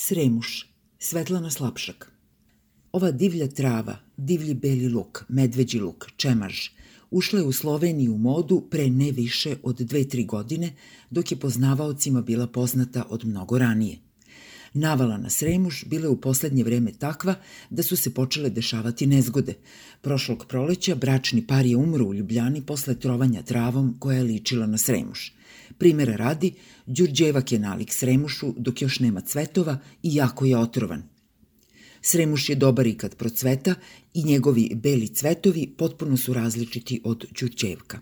Sremuš, Svetlana Slapšak. Ova divlja trava, divlji beli luk, medveđi luk, čemaž, ušla je u Sloveniju u modu pre ne više od dve, tri godine, dok je poznavaocima bila poznata od mnogo ranije. Navala na Sremuš bila je u poslednje vreme takva da su se počele dešavati nezgode. Prošlog proleća bračni par je umro u Ljubljani posle trovanja travom koja je ličila na Sremuš. Primera radi, Đurđevak je nalik Sremušu dok još nema cvetova i jako je otrovan. Sremuš je dobar i kad procveta i njegovi beli cvetovi potpuno su različiti od Đurđevka.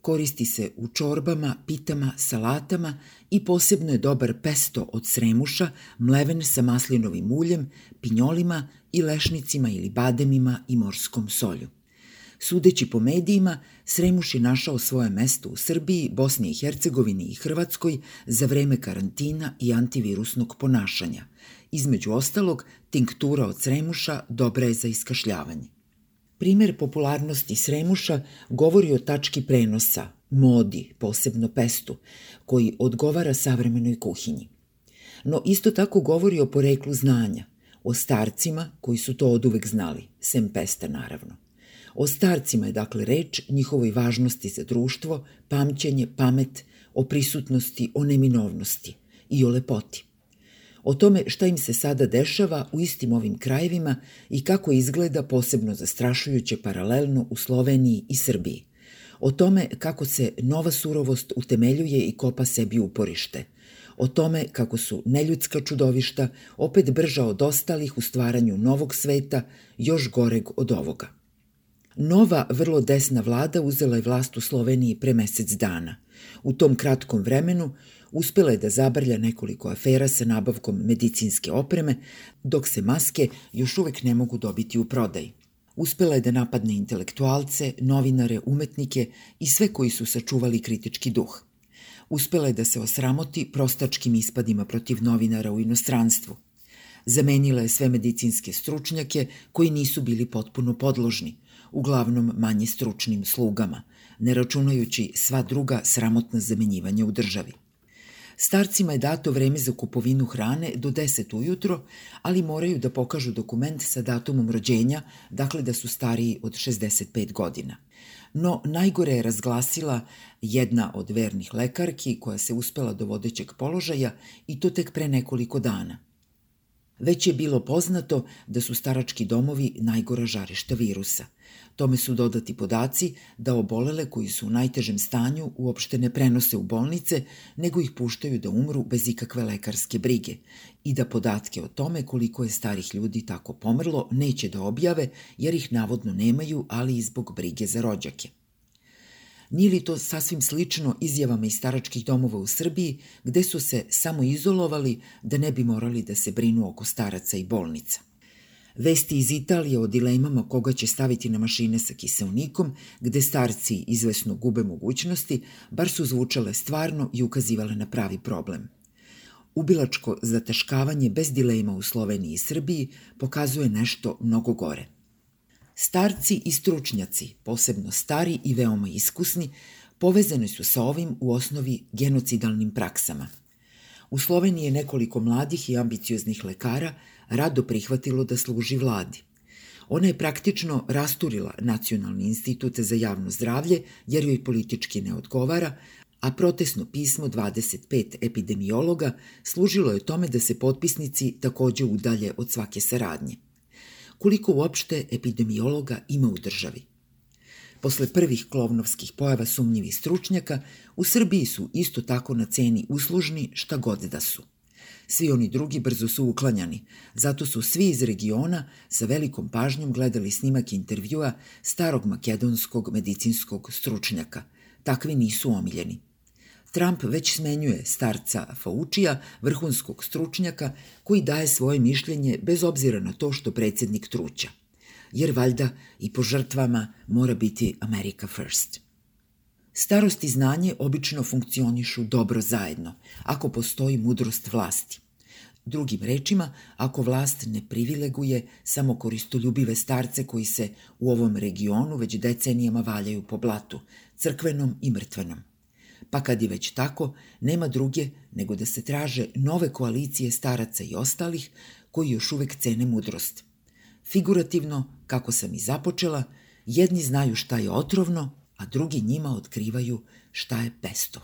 Koristi se u čorbama, pitama, salatama i posebno je dobar pesto od sremuša, mleven sa maslinovim uljem, pinjolima i lešnicima ili bademima i morskom solju. Sudeći po medijima, Sremuš je našao svoje mesto u Srbiji, Bosni i Hercegovini i Hrvatskoj za vreme karantina i antivirusnog ponašanja. Između ostalog, tinktura od Sremuša dobra je za iskašljavanje. Primer popularnosti Sremuša govori o tački prenosa, modi, posebno pestu, koji odgovara savremenoj kuhinji. No isto tako govori o poreklu znanja, o starcima koji su to oduvek znali, sem pesta naravno. O starcima je dakle reč, njihovoj važnosti za društvo, pamćenje, pamet, o prisutnosti, o neminovnosti i o lepoti. O tome šta im se sada dešava u istim ovim krajevima i kako izgleda posebno zastrašujuće paralelno u Sloveniji i Srbiji. O tome kako se nova surovost utemeljuje i kopa sebi uporište. O tome kako su neljudska čudovišta opet brža od ostalih u stvaranju novog sveta, još goreg od ovoga. Nova, vrlo desna vlada uzela je vlast u Sloveniji pre mesec dana. U tom kratkom vremenu uspela je da zabrlja nekoliko afera sa nabavkom medicinske opreme, dok se maske još uvek ne mogu dobiti u prodaj. Uspela je da napadne intelektualce, novinare, umetnike i sve koji su sačuvali kritički duh. Uspela je da se osramoti prostačkim ispadima protiv novinara u inostranstvu. Zamenila je sve medicinske stručnjake koji nisu bili potpuno podložni – uglavnom manje stručnim slugama, ne računajući sva druga sramotna zamenjivanja u državi. Starcima je dato vreme za kupovinu hrane do 10 ujutro, ali moraju da pokažu dokument sa datumom rođenja, dakle da su stariji od 65 godina. No, najgore je razglasila jedna od vernih lekarki koja se uspela do vodećeg položaja i to tek pre nekoliko dana – Već je bilo poznato da su starački domovi najgora žarišta virusa. Tome su dodati podaci da obolele koji su u najtežem stanju uopšte ne prenose u bolnice, nego ih puštaju da umru bez ikakve lekarske brige i da podatke o tome koliko je starih ljudi tako pomrlo neće da objave jer ih navodno nemaju, ali i zbog brige za rođake. Nije li to sasvim slično izjavama iz staračkih domova u Srbiji, gde su se samo izolovali da ne bi morali da se brinu oko staraca i bolnica? Vesti iz Italije o dilemama koga će staviti na mašine sa kiselnikom, gde starci izvesno gube mogućnosti, bar su zvučale stvarno i ukazivale na pravi problem. Ubilačko zataškavanje bez dilema u Sloveniji i Srbiji pokazuje nešto mnogo gore – Starci i stručnjaci, posebno stari i veoma iskusni, povezani su sa ovim u osnovi genocidalnim praksama. U Sloveniji je nekoliko mladih i ambicioznih lekara rado prihvatilo da služi vladi. Ona je praktično rasturila Nacionalni institut za javno zdravlje jer joj politički ne odgovara, a protestno pismo 25 epidemiologa služilo je tome da se potpisnici takođe udalje od svake saradnje koliko uopšte epidemiologa ima u državi. Posle prvih klovnovskih pojava sumnjivih stručnjaka, u Srbiji su isto tako na ceni uslužni šta god da su. Svi oni drugi brzo su uklanjani, zato su svi iz regiona sa velikom pažnjom gledali snimak intervjua starog makedonskog medicinskog stručnjaka. Takvi nisu omiljeni. Trump već smenjuje starca Faučija, vrhunskog stručnjaka, koji daje svoje mišljenje bez obzira na to što predsednik truća. Jer valjda i po žrtvama mora biti America first. Starost i znanje obično funkcionišu dobro zajedno, ako postoji mudrost vlasti. Drugim rečima, ako vlast ne privileguje samo koristoljubive starce koji se u ovom regionu već decenijama valjaju po blatu, crkvenom i mrtvenom. Pa kad je već tako, nema druge nego da se traže nove koalicije staraca i ostalih koji još uvek cene mudrost. Figurativno, kako sam i započela, jedni znaju šta je otrovno, a drugi njima otkrivaju šta je pesto.